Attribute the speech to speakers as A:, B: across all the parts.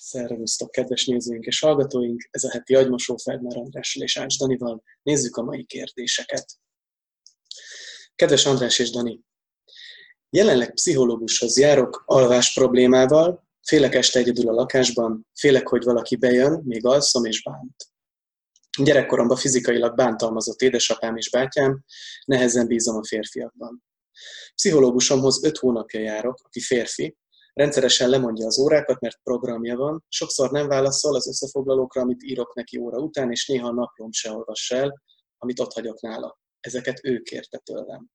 A: Szervusztok, kedves nézőink és hallgatóink! Ez a heti agymosó Feldmár Andrással és Ács Danival. Nézzük a mai kérdéseket. Kedves András és Dani! Jelenleg pszichológushoz járok alvás problémával, félek este egyedül a lakásban, félek, hogy valaki bejön, még alszom és bánt. Gyerekkoromban fizikailag bántalmazott édesapám és bátyám, nehezen bízom a férfiakban. Pszichológusomhoz öt hónapja járok, aki férfi, Rendszeresen lemondja az órákat, mert programja van, sokszor nem válaszol az összefoglalókra, amit írok neki óra után, és néha a naplóm se olvas el, amit ott hagyok nála. Ezeket ő kérte tőlem.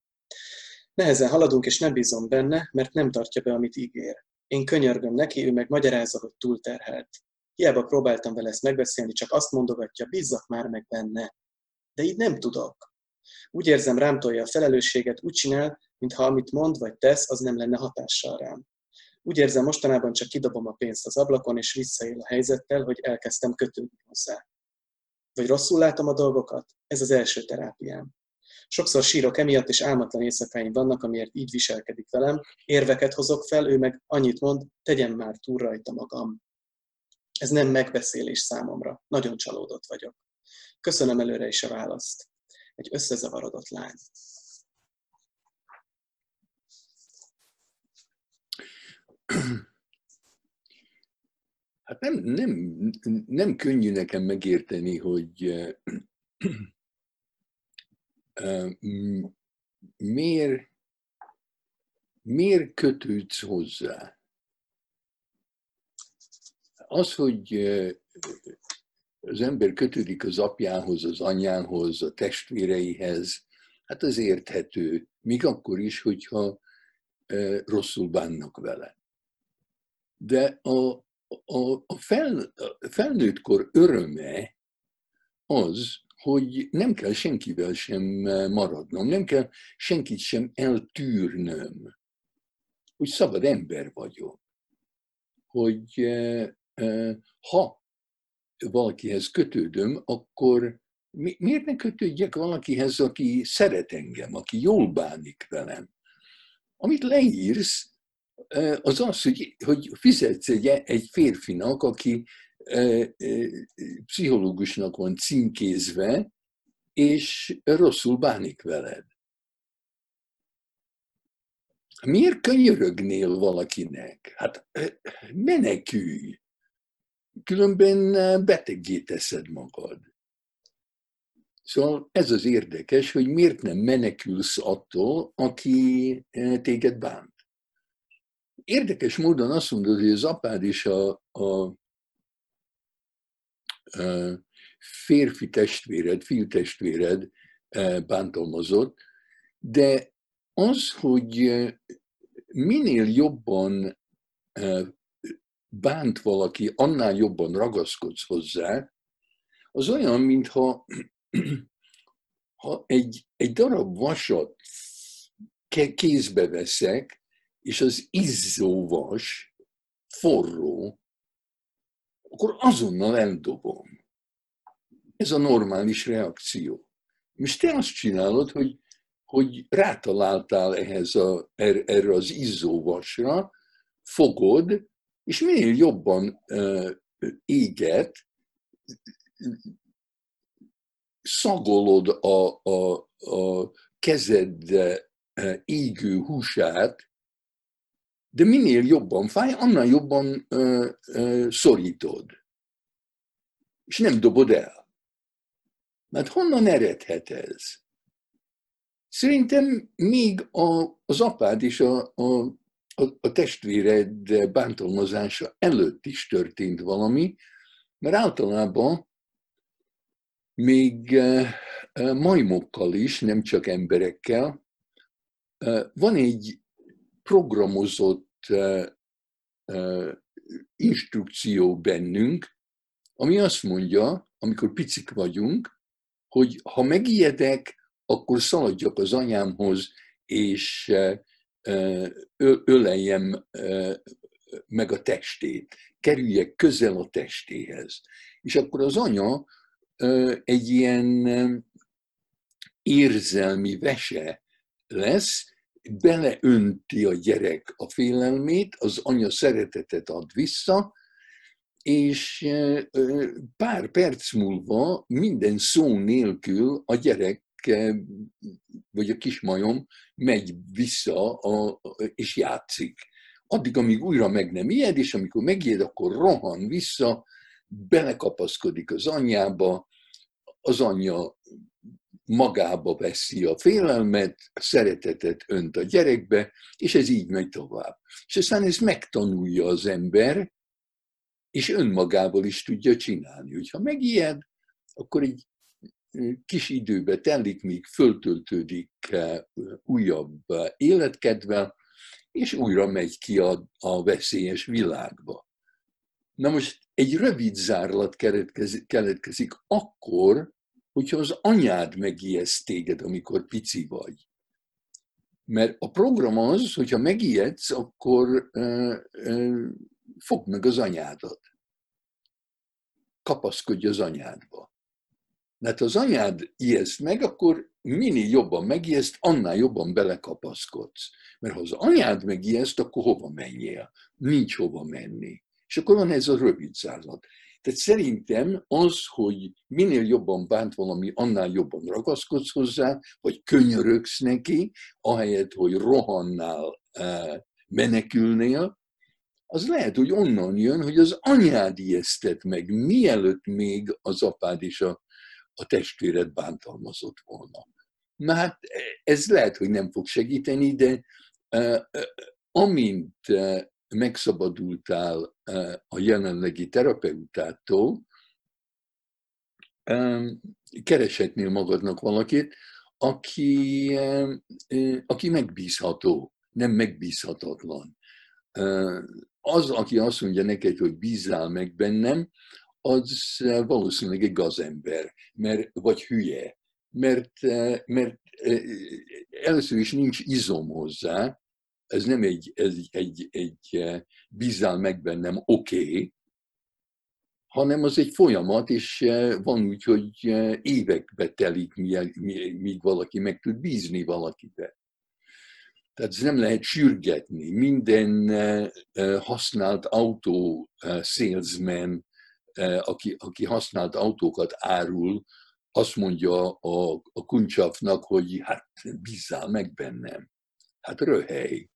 A: Nehezen haladunk, és nem bízom benne, mert nem tartja be, amit ígér. Én könyörgöm neki, ő meg magyarázza, hogy túlterhelt. Hiába próbáltam vele ezt megbeszélni, csak azt mondogatja, bízzak már meg benne. De így nem tudok. Úgy érzem, rám tolja a felelősséget, úgy csinál, mintha amit mond vagy tesz, az nem lenne hatással rám. Úgy érzem, mostanában csak kidobom a pénzt az ablakon, és visszaél a helyzettel, hogy elkezdtem kötődni hozzá. Vagy rosszul látom a dolgokat? Ez az első terápiám. Sokszor sírok emiatt, és álmatlan éjszakáim vannak, amiért így viselkedik velem. Érveket hozok fel, ő meg annyit mond, tegyem már túl rajta magam. Ez nem megbeszélés számomra. Nagyon csalódott vagyok. Köszönöm előre is a választ. Egy összezavarodott lány.
B: Hát nem, nem, nem könnyű nekem megérteni, hogy miért, miért kötődsz hozzá. Az, hogy az ember kötődik az apjához, az anyjához, a testvéreihez, hát az érthető, még akkor is, hogyha rosszul bánnak vele. De a, a, a, fel, a felnőttkor öröme az, hogy nem kell senkivel sem maradnom, nem kell senkit sem eltűrnöm, hogy szabad ember vagyok. Hogy ha valakihez kötődöm, akkor miért ne kötődjek valakihez, aki szeret engem, aki jól bánik velem? Amit leírsz, az az, hogy, hogy fizetsz egy, egy férfinak, aki pszichológusnak van címkézve, és rosszul bánik veled. Miért könyörögnél valakinek? Hát menekülj. Különben beteggé teszed magad. Szóval ez az érdekes, hogy miért nem menekülsz attól, aki téged bánt. Érdekes módon azt mondod, hogy az apád és a, a, a férfi testvéred, fiú testvéred e, bántalmazott, de az, hogy minél jobban e, bánt valaki, annál jobban ragaszkodsz hozzá, az olyan, mintha ha egy, egy darab vasat kézbe veszek, és az izzóvas forró, akkor azonnal eldobom. Ez a normális reakció. És te azt csinálod, hogy, hogy rátaláltál ehhez a, er, erre az izzóvasra, fogod, és minél jobban uh, éget, szagolod a, a, a kezed égő húsát, de minél jobban fáj, annál jobban ö, ö, szorítod. És nem dobod el. Mert honnan eredhet ez? Szerintem még a, az apád és a, a, a, a testvéred bántalmazása előtt is történt valami, mert általában még majmokkal is, nem csak emberekkel, van egy programozott instrukció bennünk, ami azt mondja, amikor picik vagyunk, hogy ha megijedek, akkor szaladjak az anyámhoz, és öleljem meg a testét, kerüljek közel a testéhez. És akkor az anya egy ilyen érzelmi vese lesz, beleönti a gyerek a félelmét, az anya szeretetet ad vissza, és pár perc múlva minden szó nélkül a gyerek vagy a kismajom megy vissza a, és játszik. Addig, amíg újra meg nem ijed, és amikor megijed, akkor rohan vissza, belekapaszkodik az anyjába, az anyja magába veszi a félelmet, a szeretetet önt a gyerekbe, és ez így megy tovább. És aztán ezt megtanulja az ember, és önmagával is tudja csinálni. Hogyha megijed, akkor egy kis időbe telik, míg föltöltődik újabb életkedvel, és újra megy ki a, a veszélyes világba. Na most egy rövid zárlat keletkezik, keletkezik akkor, hogyha az anyád megijeszt téged, amikor pici vagy. Mert a program az, hogyha megijedsz, akkor uh, uh, fogd meg az anyádat. Kapaszkodj az anyádba. Mert az anyád ijeszt meg, akkor minél jobban megijeszt, annál jobban belekapaszkodsz. Mert ha az anyád megijeszt, akkor hova menjél? Nincs hova menni. És akkor van ez a rövid zárlat. Tehát szerintem az, hogy minél jobban bánt valami, annál jobban ragaszkodsz hozzá, vagy könyörögsz neki, ahelyett, hogy rohannál, eh, menekülnél, az lehet, hogy onnan jön, hogy az anyád ijesztett meg, mielőtt még az apád és a, a testvéred bántalmazott volna. Na hát ez lehet, hogy nem fog segíteni, de uh, amint megszabadultál uh, a jelenlegi terapeutától, kereshetnél magadnak valakit, aki, aki megbízható, nem megbízhatatlan. Az, aki azt mondja neked, hogy bízzál meg bennem, az valószínűleg egy gazember, mert, vagy hülye, mert, mert először is nincs izom hozzá, ez nem egy, ez egy, egy bízzál meg bennem, oké, okay, hanem az egy folyamat, és van úgy, hogy évekbe telik, míg valaki meg tud bízni valakibe. Tehát ez nem lehet sürgetni. Minden használt autó salesman, aki, aki használt autókat árul, azt mondja a, a kuncsafnak, hogy hát bízzál meg bennem. Hát röhely.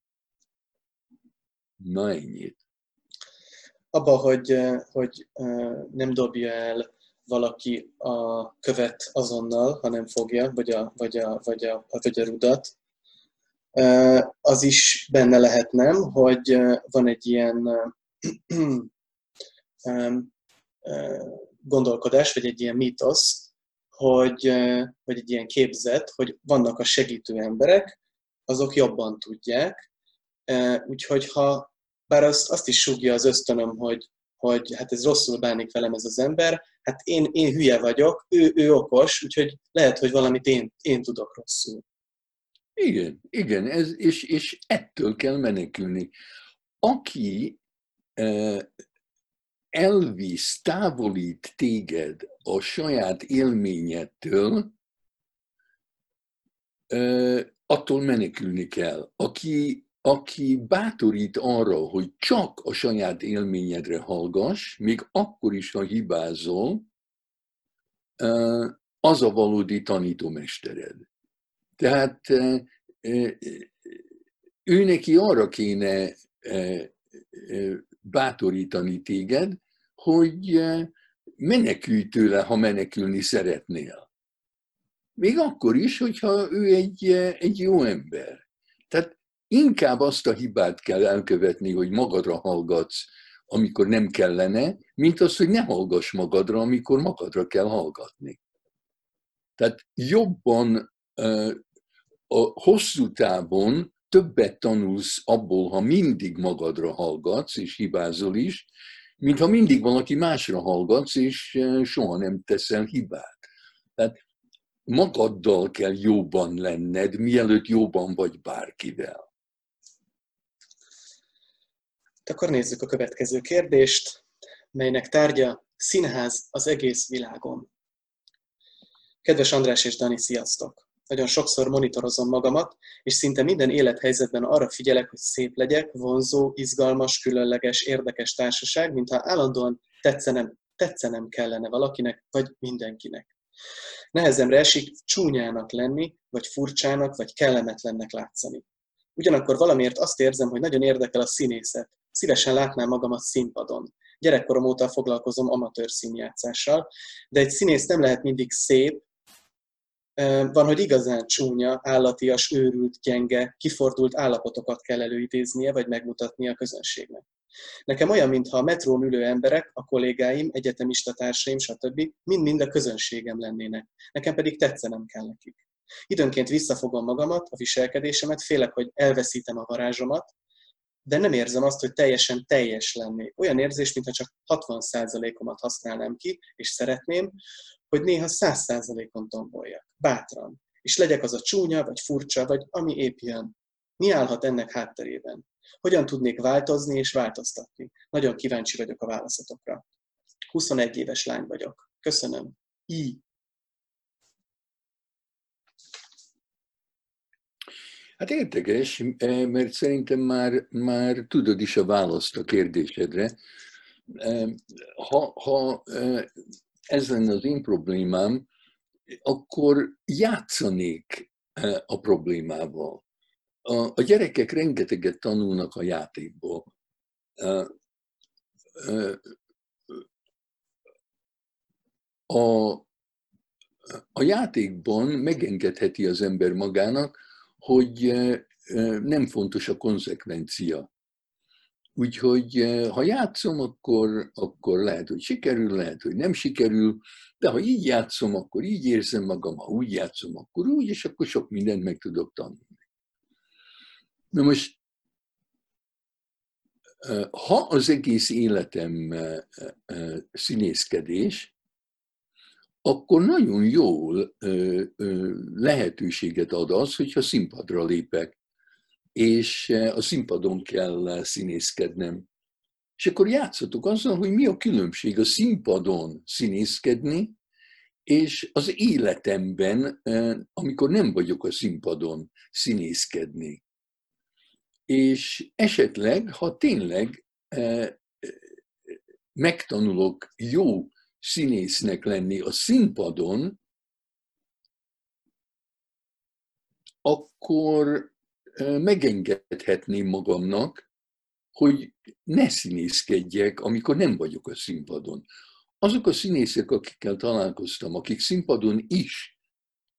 B: Na ennyit.
A: Abba, hogy, hogy nem dobja el valaki a követ azonnal, hanem fogja, vagy a, vagy a, vagy a, vagy a rudat, az is benne lehet, nem, hogy van egy ilyen gondolkodás, vagy egy ilyen mítosz, hogy, vagy egy ilyen képzet, hogy vannak a segítő emberek, azok jobban tudják, úgyhogy ha, bár azt, azt is súgja az ösztönöm, hogy, hogy hát ez rosszul bánik velem ez az ember, hát én, én hülye vagyok, ő, ő okos, úgyhogy lehet, hogy valamit én, én tudok rosszul.
B: Igen, igen, ez, és, és ettől kell menekülni. Aki elvisz, távolít téged a saját élményettől, attól menekülni kell. Aki, aki bátorít arra, hogy csak a saját élményedre hallgass, még akkor is, ha hibázol, az a valódi tanítómestered. Tehát ő neki arra kéne bátorítani téged, hogy menekülj tőle, ha menekülni szeretnél. Még akkor is, hogyha ő egy, egy jó ember. Inkább azt a hibát kell elkövetni, hogy magadra hallgatsz, amikor nem kellene, mint az, hogy ne hallgass magadra, amikor magadra kell hallgatni. Tehát jobban a hosszú távon többet tanulsz abból, ha mindig magadra hallgatsz, és hibázol is, mint ha mindig valaki másra hallgatsz, és soha nem teszel hibát. Tehát magaddal kell jóban lenned, mielőtt jóban vagy bárkivel.
A: Akkor nézzük a következő kérdést, melynek tárgya Színház az egész világon. Kedves András és Dani, sziasztok! Nagyon sokszor monitorozom magamat, és szinte minden élethelyzetben arra figyelek, hogy szép legyek, vonzó, izgalmas, különleges, érdekes társaság, mintha állandóan Tetszenem, tetszenem kellene valakinek, vagy mindenkinek. Nehezemre esik csúnyának lenni, vagy furcsának, vagy kellemetlennek látszani. Ugyanakkor valamiért azt érzem, hogy nagyon érdekel a színészet. Szívesen látnám magamat színpadon. Gyerekkorom óta foglalkozom amatőr színjátszással, de egy színész nem lehet mindig szép, van, hogy igazán csúnya, állatias, őrült, gyenge, kifordult állapotokat kell előidéznie, vagy megmutatnia a közönségnek. Nekem olyan, mintha a metrón ülő emberek, a kollégáim, egyetemista társaim, stb. mind-mind a közönségem lennének. Nekem pedig tetszenem kell nekik. Időnként visszafogom magamat, a viselkedésemet, félek, hogy elveszítem a varázsomat, de nem érzem azt, hogy teljesen teljes lennék. Olyan érzés, mintha csak 60%-omat használnám ki, és szeretném, hogy néha 100%-on tomboljak. Bátran. És legyek az a csúnya, vagy furcsa, vagy ami épp jön. Mi állhat ennek hátterében? Hogyan tudnék változni és változtatni? Nagyon kíváncsi vagyok a válaszatokra. 21 éves lány vagyok. Köszönöm. I.
B: Hát érdekes, mert szerintem már, már tudod is a választ a kérdésedre. Ha, ha ez lenne az én problémám, akkor játszanék a problémával. A, a gyerekek rengeteget tanulnak a játékból. A, a játékban megengedheti az ember magának, hogy nem fontos a konzekvencia. Úgyhogy ha játszom, akkor, akkor lehet, hogy sikerül, lehet, hogy nem sikerül, de ha így játszom, akkor így érzem magam, ha úgy játszom, akkor úgy, és akkor sok mindent meg tudok tanulni. Na most, ha az egész életem színészkedés, akkor nagyon jól lehetőséget ad az, hogyha színpadra lépek, és a színpadon kell színészkednem. És akkor játszatok azzal, hogy mi a különbség a színpadon színészkedni, és az életemben, amikor nem vagyok a színpadon színészkedni. És esetleg, ha tényleg megtanulok jó színésznek lenni a színpadon, akkor megengedhetném magamnak, hogy ne színészkedjek, amikor nem vagyok a színpadon. Azok a színészek, akikkel találkoztam, akik színpadon is,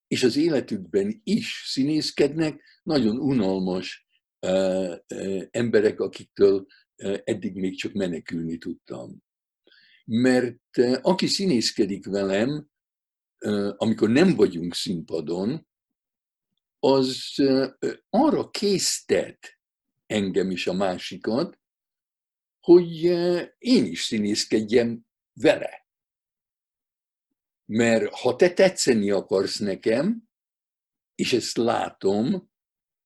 B: és az életükben is színészkednek, nagyon unalmas emberek, akiktől eddig még csak menekülni tudtam. Mert aki színészkedik velem, amikor nem vagyunk színpadon, az arra késztet engem is a másikat, hogy én is színészkedjem vele. Mert ha te tetszeni akarsz nekem, és ezt látom,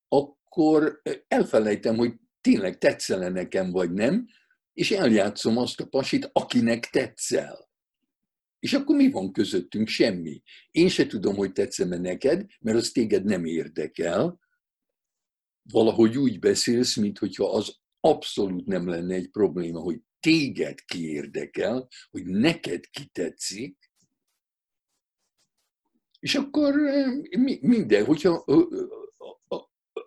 B: akkor elfelejtem, hogy tényleg tetszele nekem, vagy nem, és eljátszom azt a pasit, akinek tetszel. És akkor mi van közöttünk? Semmi. Én se tudom, hogy tetszem-e neked, mert az téged nem érdekel. Valahogy úgy beszélsz, mintha az abszolút nem lenne egy probléma, hogy téged ki érdekel, hogy neked ki tetszik, és akkor minden, hogyha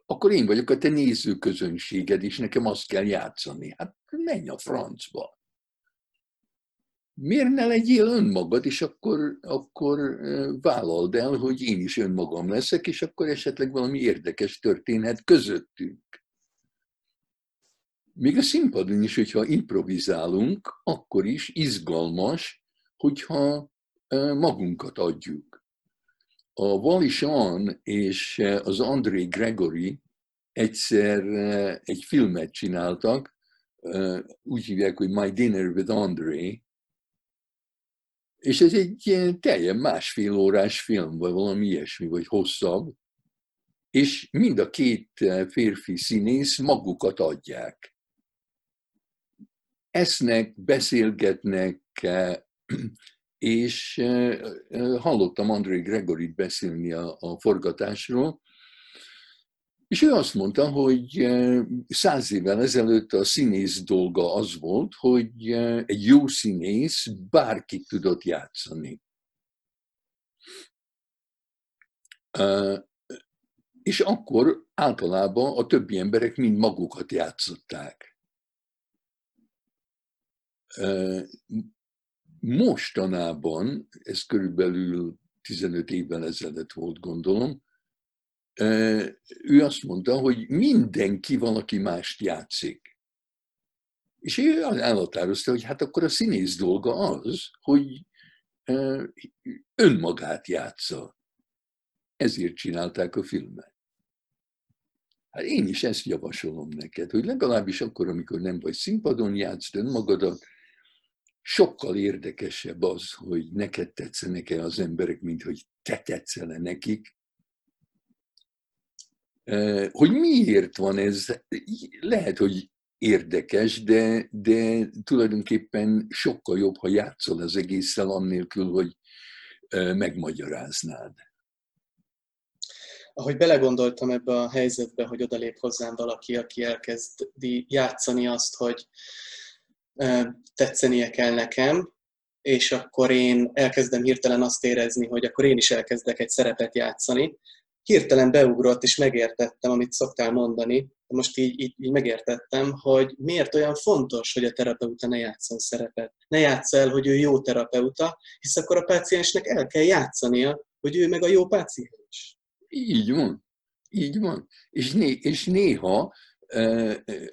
B: akkor én vagyok a te nézőközönséged, és nekem azt kell játszani. Hát menj a francba miért ne legyél önmagad, és akkor, akkor vállald el, hogy én is önmagam leszek, és akkor esetleg valami érdekes történhet közöttünk. Még a színpadon is, hogyha improvizálunk, akkor is izgalmas, hogyha magunkat adjuk. A Wally Shawn és az André Gregory egyszer egy filmet csináltak, úgy hívják, hogy My Dinner with André, és ez egy ilyen teljen másfél órás film, vagy valami ilyesmi, vagy hosszabb. És mind a két eh, férfi színész magukat adják. Esznek, beszélgetnek, eh, és hallottam André Gregorit beszélni a, a forgatásról, És ő azt mondta, hogy száz évvel ezelőtt a színész dolga az volt, hogy egy jó színész bárkit tudott játszani. És akkor általában a többi emberek mind magukat játszották. Mostanában, ez körülbelül 15 évvel ezelőtt volt, gondolom, ő azt mondta, hogy mindenki valaki mást játszik. És ő elhatározta, hogy hát akkor a színész dolga az, hogy önmagát játsza. Ezért csinálták a filmet. Hát én is ezt javasolom neked, hogy legalábbis akkor, amikor nem vagy színpadon játsz önmagadat, sokkal érdekesebb az, hogy neked tetszenek-e az emberek, mint hogy te tetszene nekik. Hogy miért van ez, lehet, hogy érdekes, de, de tulajdonképpen sokkal jobb, ha játszol az egésszel, annélkül, hogy megmagyaráznád
A: ahogy belegondoltam ebbe a helyzetbe, hogy odalép hozzám valaki, aki elkezdi játszani azt, hogy tetszenie kell nekem, és akkor én elkezdem hirtelen azt érezni, hogy akkor én is elkezdek egy szerepet játszani. Hirtelen beugrott, és megértettem, amit szoktál mondani, most így, így, így megértettem, hogy miért olyan fontos, hogy a terapeuta ne játszon szerepet. Ne játsz el, hogy ő jó terapeuta, hisz akkor a páciensnek el kell játszania, hogy ő meg a jó páciens.
B: Így van. Így van. És, né, és néha,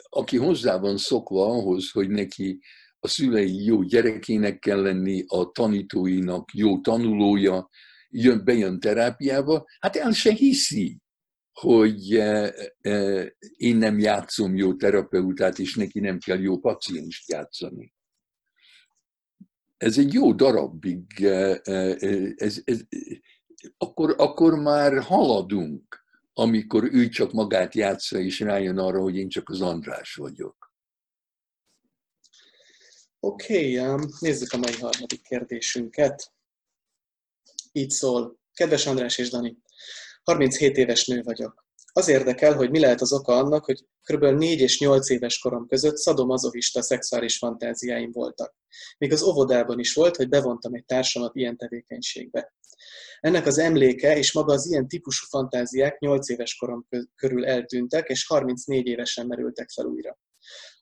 B: aki hozzá van szokva ahhoz, hogy neki a szülei jó gyerekének kell lenni, a tanítóinak jó tanulója, jön, bejön terápiába, hát el se hiszi, hogy én nem játszom jó terapeutát, és neki nem kell jó pacienst játszani. Ez egy jó darabig, ez, ez, akkor, akkor már haladunk, amikor ő csak magát játsza, és rájön arra, hogy én csak az András vagyok.
A: Oké, okay, um, nézzük a mai harmadik kérdésünket. Így szól. Kedves András és Dani, 37 éves nő vagyok. Az érdekel, hogy mi lehet az oka annak, hogy kb. 4 és 8 éves korom között szadomazovista szexuális fantáziáim voltak. Még az óvodában is volt, hogy bevontam egy társamat ilyen tevékenységbe. Ennek az emléke és maga az ilyen típusú fantáziák 8 éves korom körül eltűntek, és 34 évesen merültek fel újra.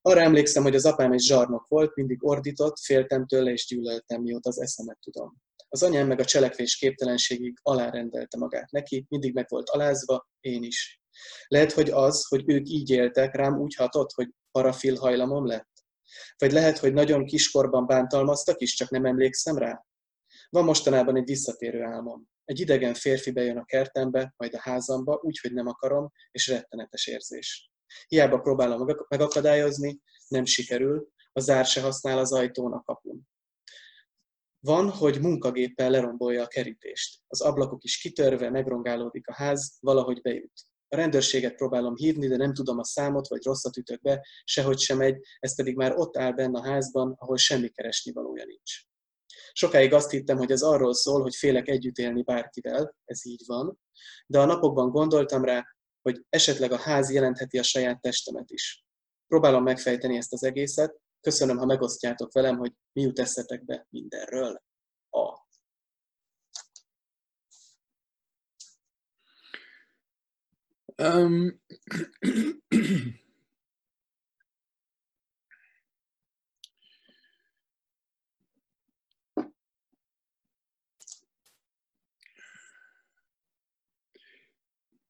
A: Arra emlékszem, hogy az apám egy zsarnok volt, mindig ordított, féltem tőle és gyűlöltem, mióta az eszemet tudom. Az anyám meg a cselekvés képtelenségig alárendelte magát neki, mindig meg volt alázva, én is. Lehet, hogy az, hogy ők így éltek, rám úgy hatott, hogy parafil hajlamom lett? Vagy lehet, hogy nagyon kiskorban bántalmaztak is, csak nem emlékszem rá? Van mostanában egy visszatérő álmom. Egy idegen férfi bejön a kertembe, majd a házamba, úgy, hogy nem akarom, és rettenetes érzés. Hiába próbálom megakadályozni, nem sikerül, a zár se használ az ajtón a kapun. Van, hogy munkagéppel lerombolja a kerítést. Az ablakok is kitörve, megrongálódik a ház, valahogy bejut. A rendőrséget próbálom hívni, de nem tudom a számot, vagy rosszat ütök be, sehogy sem megy, ez pedig már ott áll benne a házban, ahol semmi keresni valója nincs. Sokáig azt hittem, hogy ez arról szól, hogy félek együtt élni bárkivel, ez így van, de a napokban gondoltam rá, hogy esetleg a ház jelentheti a saját testemet is. Próbálom megfejteni ezt az egészet, köszönöm, ha megosztjátok velem, hogy mi jut eszetekbe mindenről. A. Um,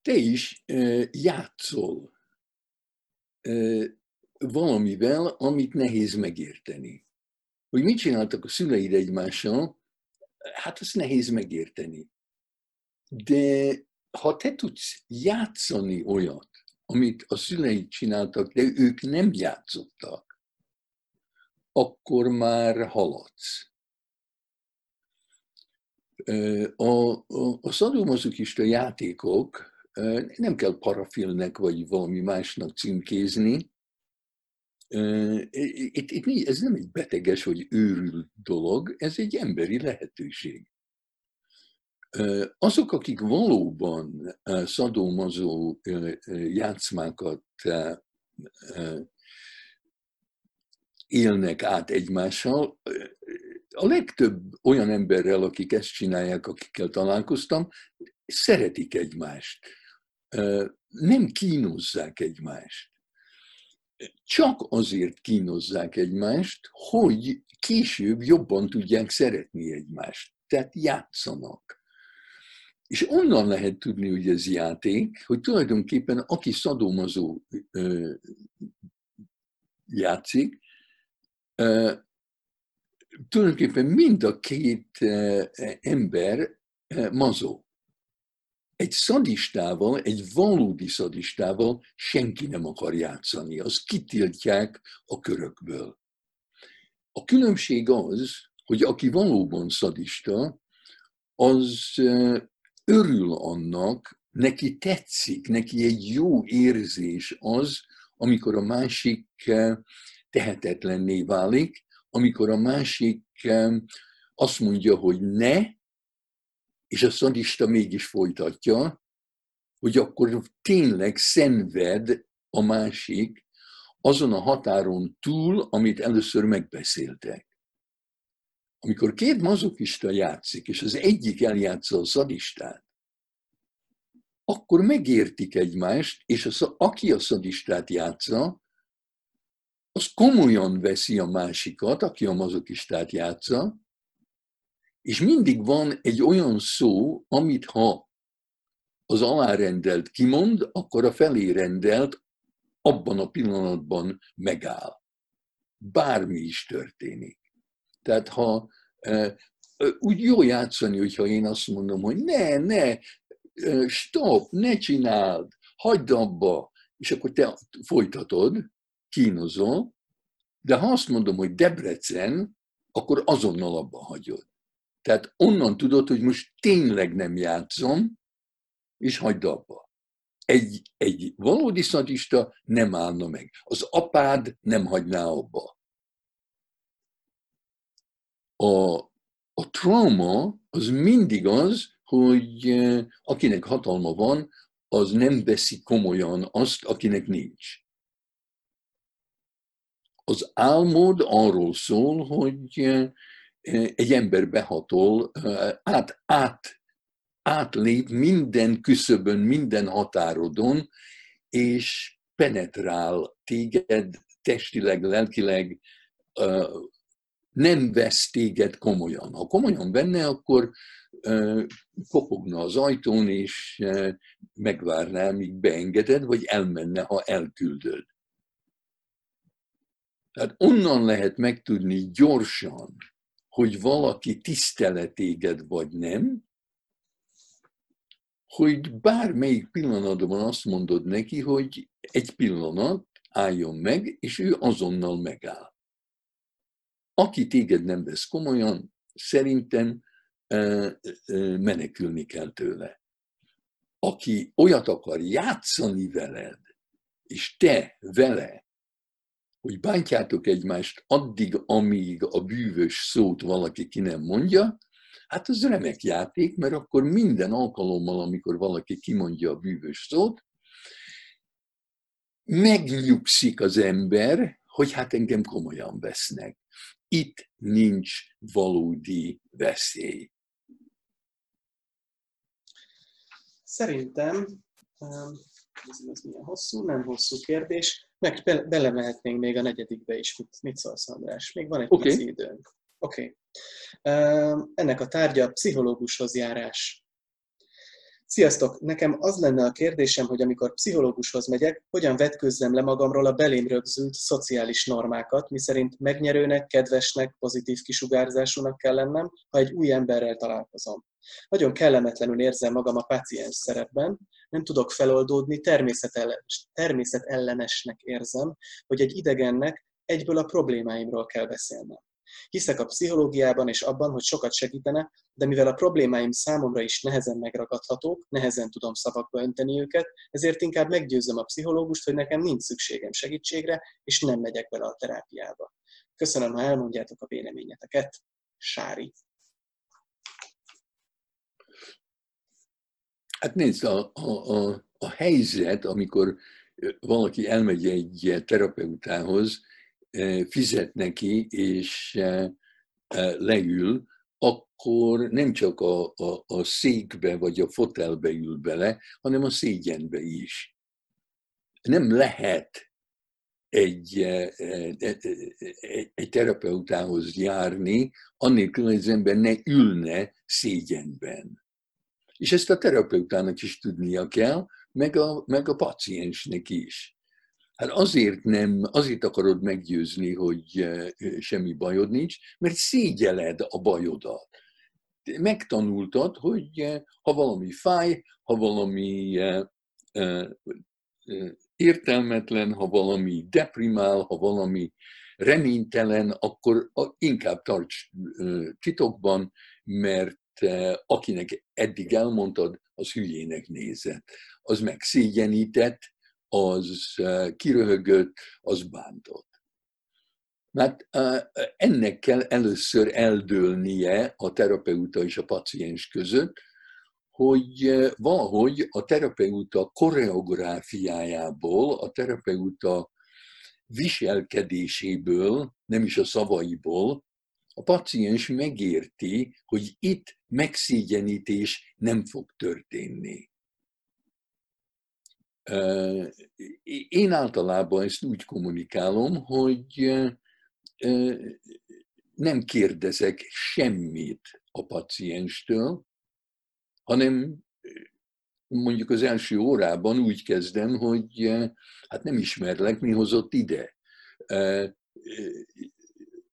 B: te is játszol valamivel, amit nehéz megérteni. Hogy mit csináltak a szüleid egymással, hát azt nehéz megérteni. De ha te tudsz játszani olyat, amit a szüleid csináltak, de ők nem játszottak, akkor már haladsz. A, a, a szadomazokista játékok nem kell parafilnek vagy valami másnak címkézni. Itt, itt, ez nem egy beteges vagy őrült dolog, ez egy emberi lehetőség. Azok, akik valóban szadómazó játszmákat élnek át egymással, a legtöbb olyan emberrel, akik ezt csinálják, akikkel találkoztam, szeretik egymást. Nem kínozzák egymást. Csak azért kínozzák egymást, hogy később jobban tudják szeretni egymást. Tehát játszanak. És onnan lehet tudni, hogy ez játék, hogy tulajdonképpen aki szadomazó játszik, tulajdonképpen mind a két ember mazó. Egy szadistával, egy valódi szadistával senki nem akar játszani, azt kitiltják a körökből. A különbség az, hogy aki valóban szadista, az örül annak, neki tetszik, neki egy jó érzés az, amikor a másik tehetetlenné válik, amikor a másik azt mondja, hogy ne, és a szadista mégis folytatja, hogy akkor tényleg szenved a másik azon a határon túl, amit először megbeszéltek. Amikor két mazokista játszik, és az egyik eljátsza a szadistát, akkor megértik egymást, és az, aki a szadistát játsza, az komolyan veszi a másikat, aki a mazokistát játsza, és mindig van egy olyan szó, amit ha az alárendelt kimond, akkor a felé rendelt abban a pillanatban megáll. Bármi is történik. Tehát ha úgy jó játszani, hogyha én azt mondom, hogy ne, ne, stop, ne csináld, hagyd abba, és akkor te folytatod, kínozol, de ha azt mondom, hogy Debrecen, akkor azonnal abba hagyod. Tehát onnan tudod, hogy most tényleg nem játszom, és hagyd abba. Egy, egy valódi szadista nem állna meg. Az apád nem hagyná abba. A, a trauma az mindig az, hogy eh, akinek hatalma van, az nem veszi komolyan azt, akinek nincs. Az álmod arról szól, hogy eh, egy ember behatol, eh, át, át, átlép minden küszöbön, minden határodon, és penetrál téged testileg, lelkileg, nem vesz téged komolyan. Ha komolyan venne, akkor kopogna az ajtón, és megvárná, míg beengeded, vagy elmenne, ha elküldöd. Tehát onnan lehet megtudni gyorsan, hogy valaki tiszteletéged vagy nem, hogy bármelyik pillanatban azt mondod neki, hogy egy pillanat, álljon meg, és ő azonnal megáll. Aki téged nem vesz komolyan, szerintem menekülni kell tőle. Aki olyat akar játszani veled, és te vele, hogy bántjátok egymást addig, amíg a bűvös szót valaki ki nem mondja, hát az remek játék, mert akkor minden alkalommal, amikor valaki kimondja a bűvös szót, megnyugszik az ember, hogy hát engem komolyan vesznek. Itt nincs valódi veszély.
A: Szerintem, ez, ez milyen hosszú, nem hosszú kérdés, meg be, belemehetnénk még a negyedikbe is. Mit, mit szólsz, András? Még van egy okay. pici időnk. Oké. Okay. Ennek a tárgya pszichológushoz járás. Sziasztok! Nekem az lenne a kérdésem, hogy amikor pszichológushoz megyek, hogyan vetkőzzem le magamról a belém rögzült szociális normákat, miszerint megnyerőnek, kedvesnek, pozitív kisugárzásúnak kell lennem, ha egy új emberrel találkozom. Nagyon kellemetlenül érzem magam a paciens szerepben, nem tudok feloldódni, természetellenes, természetellenesnek érzem, hogy egy idegennek egyből a problémáimról kell beszélnem. Hiszek a pszichológiában és abban, hogy sokat segítene, de mivel a problémáim számomra is nehezen megragadhatók, nehezen tudom szavakba önteni őket, ezért inkább meggyőzöm a pszichológust, hogy nekem nincs szükségem segítségre, és nem megyek bele a terápiába. Köszönöm, ha elmondjátok a véleményeteket. Sári.
B: Hát nézd, a, a, a, a helyzet, amikor valaki elmegy egy terapeutához, fizet neki, és leül, akkor nem csak a, a, a székbe vagy a fotelbe ül bele, hanem a szégyenbe is. Nem lehet egy, egy, egy terapeutához járni, annélkül, hogy az ember ne ülne szégyenben. És ezt a terapeutának is tudnia kell, meg a, meg a paciensnek is. Hát azért nem, azért akarod meggyőzni, hogy semmi bajod nincs, mert szégyeled a bajodat. Megtanultad, hogy ha valami fáj, ha valami értelmetlen, ha valami deprimál, ha valami reménytelen, akkor inkább tarts titokban, mert akinek eddig elmondtad, az hülyének nézett. Az megszégyenített, az kiröhögött, az bántott. Mert ennek kell először eldőlnie a terapeuta és a paciens között, hogy valahogy a terapeuta koreográfiájából, a terapeuta viselkedéséből, nem is a szavaiból, a paciens megérti, hogy itt megszégyenítés nem fog történni. Én általában ezt úgy kommunikálom, hogy nem kérdezek semmit a pacienstől, hanem mondjuk az első órában úgy kezdem, hogy hát nem ismerlek, mi hozott ide.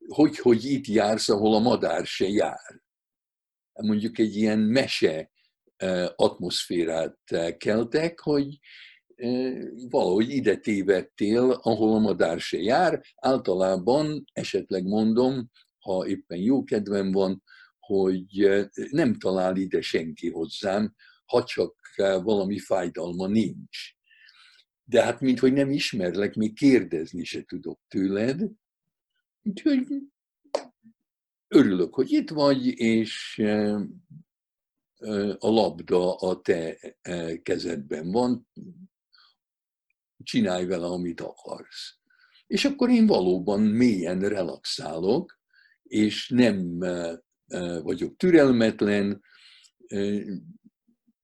B: Hogy, hogy itt jársz, ahol a madár se jár. Mondjuk egy ilyen mese atmoszférát keltek, hogy valahogy ide tévedtél, ahol a madár se jár. Általában esetleg mondom, ha éppen jó kedvem van, hogy nem talál ide senki hozzám, ha csak valami fájdalma nincs. De hát, mint hogy nem ismerlek, még kérdezni se tudok tőled. Úgyhogy örülök, hogy itt vagy, és a labda a te kezedben van, csinálj vele, amit akarsz. És akkor én valóban mélyen relaxálok, és nem vagyok türelmetlen.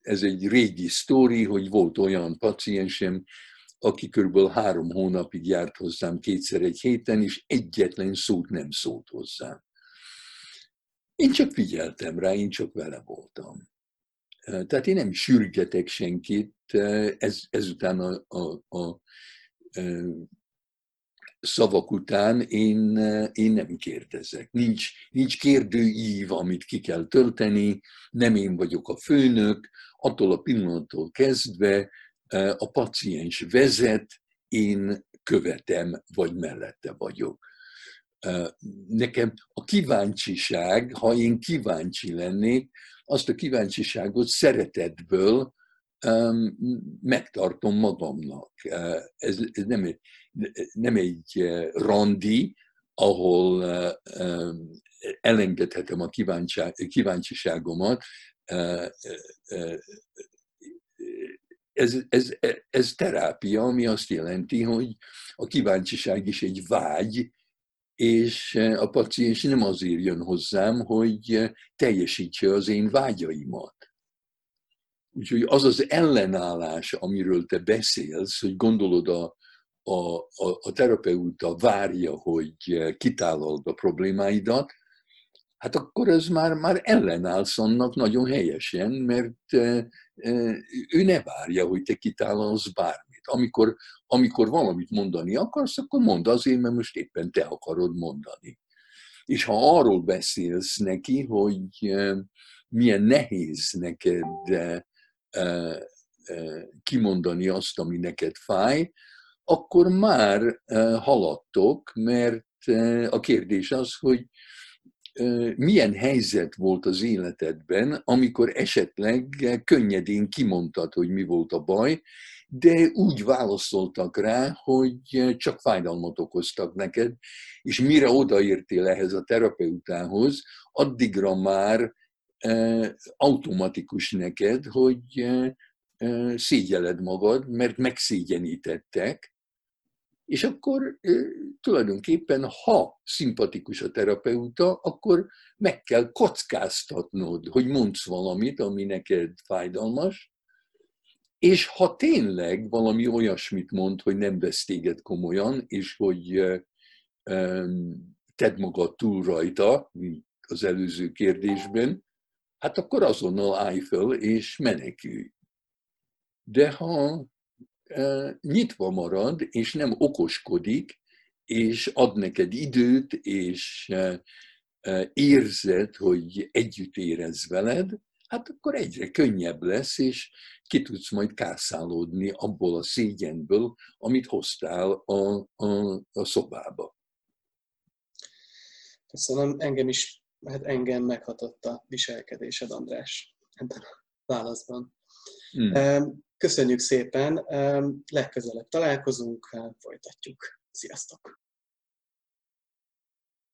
B: Ez egy régi sztori, hogy volt olyan paciensem, aki kb. három hónapig járt hozzám kétszer egy héten, és egyetlen szót nem szólt hozzám. Én csak figyeltem rá, én csak vele voltam. Tehát én nem sürgetek senkit, ez, ezután a, a, a, szavak után én, én nem kérdezek. Nincs, nincs kérdőív, amit ki kell tölteni, nem én vagyok a főnök, attól a pillanattól kezdve a paciens vezet, én követem, vagy mellette vagyok. Nekem a kíváncsiság, ha én kíváncsi lennék, azt a kíváncsiságot szeretetből megtartom magamnak. Ez, ez nem, egy, nem egy randi, ahol elengedhetem a kíváncsiságomat. Ez, ez, ez terápia, ami azt jelenti, hogy a kíváncsiság is egy vágy, és a paciens nem azért jön hozzám, hogy teljesítse az én vágyaimat. Úgyhogy az az ellenállás, amiről te beszélsz, hogy gondolod a, a, a, a terapeuta várja, hogy kitállald a problémáidat, hát akkor ez már, már ellenállsz annak nagyon helyesen, mert ő ne várja, hogy te kitállalsz bármit. Amikor, amikor valamit mondani akarsz, akkor mondd azért, mert most éppen te akarod mondani. És ha arról beszélsz neki, hogy milyen nehéz neked kimondani azt, ami neked fáj, akkor már haladtok, mert a kérdés az, hogy milyen helyzet volt az életedben, amikor esetleg könnyedén kimondtad, hogy mi volt a baj, de úgy válaszoltak rá, hogy csak fájdalmat okoztak neked, és mire odaértél ehhez a terapeutához, addigra már automatikus neked, hogy szégyeled magad, mert megszégyenítettek, és akkor tulajdonképpen, ha szimpatikus a terapeuta, akkor meg kell kockáztatnod, hogy mondsz valamit, ami neked fájdalmas, és ha tényleg valami olyasmit mond, hogy nem vesz téged komolyan, és hogy tedd magad túl rajta, az előző kérdésben, hát akkor azonnal állj föl és menekülj. De ha nyitva marad, és nem okoskodik, és ad neked időt, és érzed, hogy együtt érez veled, hát akkor egyre könnyebb lesz, és ki tudsz majd kászálódni abból a szégyenből, amit hoztál a, a, a szobába.
A: Köszönöm, engem is, hát engem meghatott a viselkedésed, András, ebben a válaszban. Hmm. Köszönjük szépen, legközelebb találkozunk, folytatjuk. Sziasztok!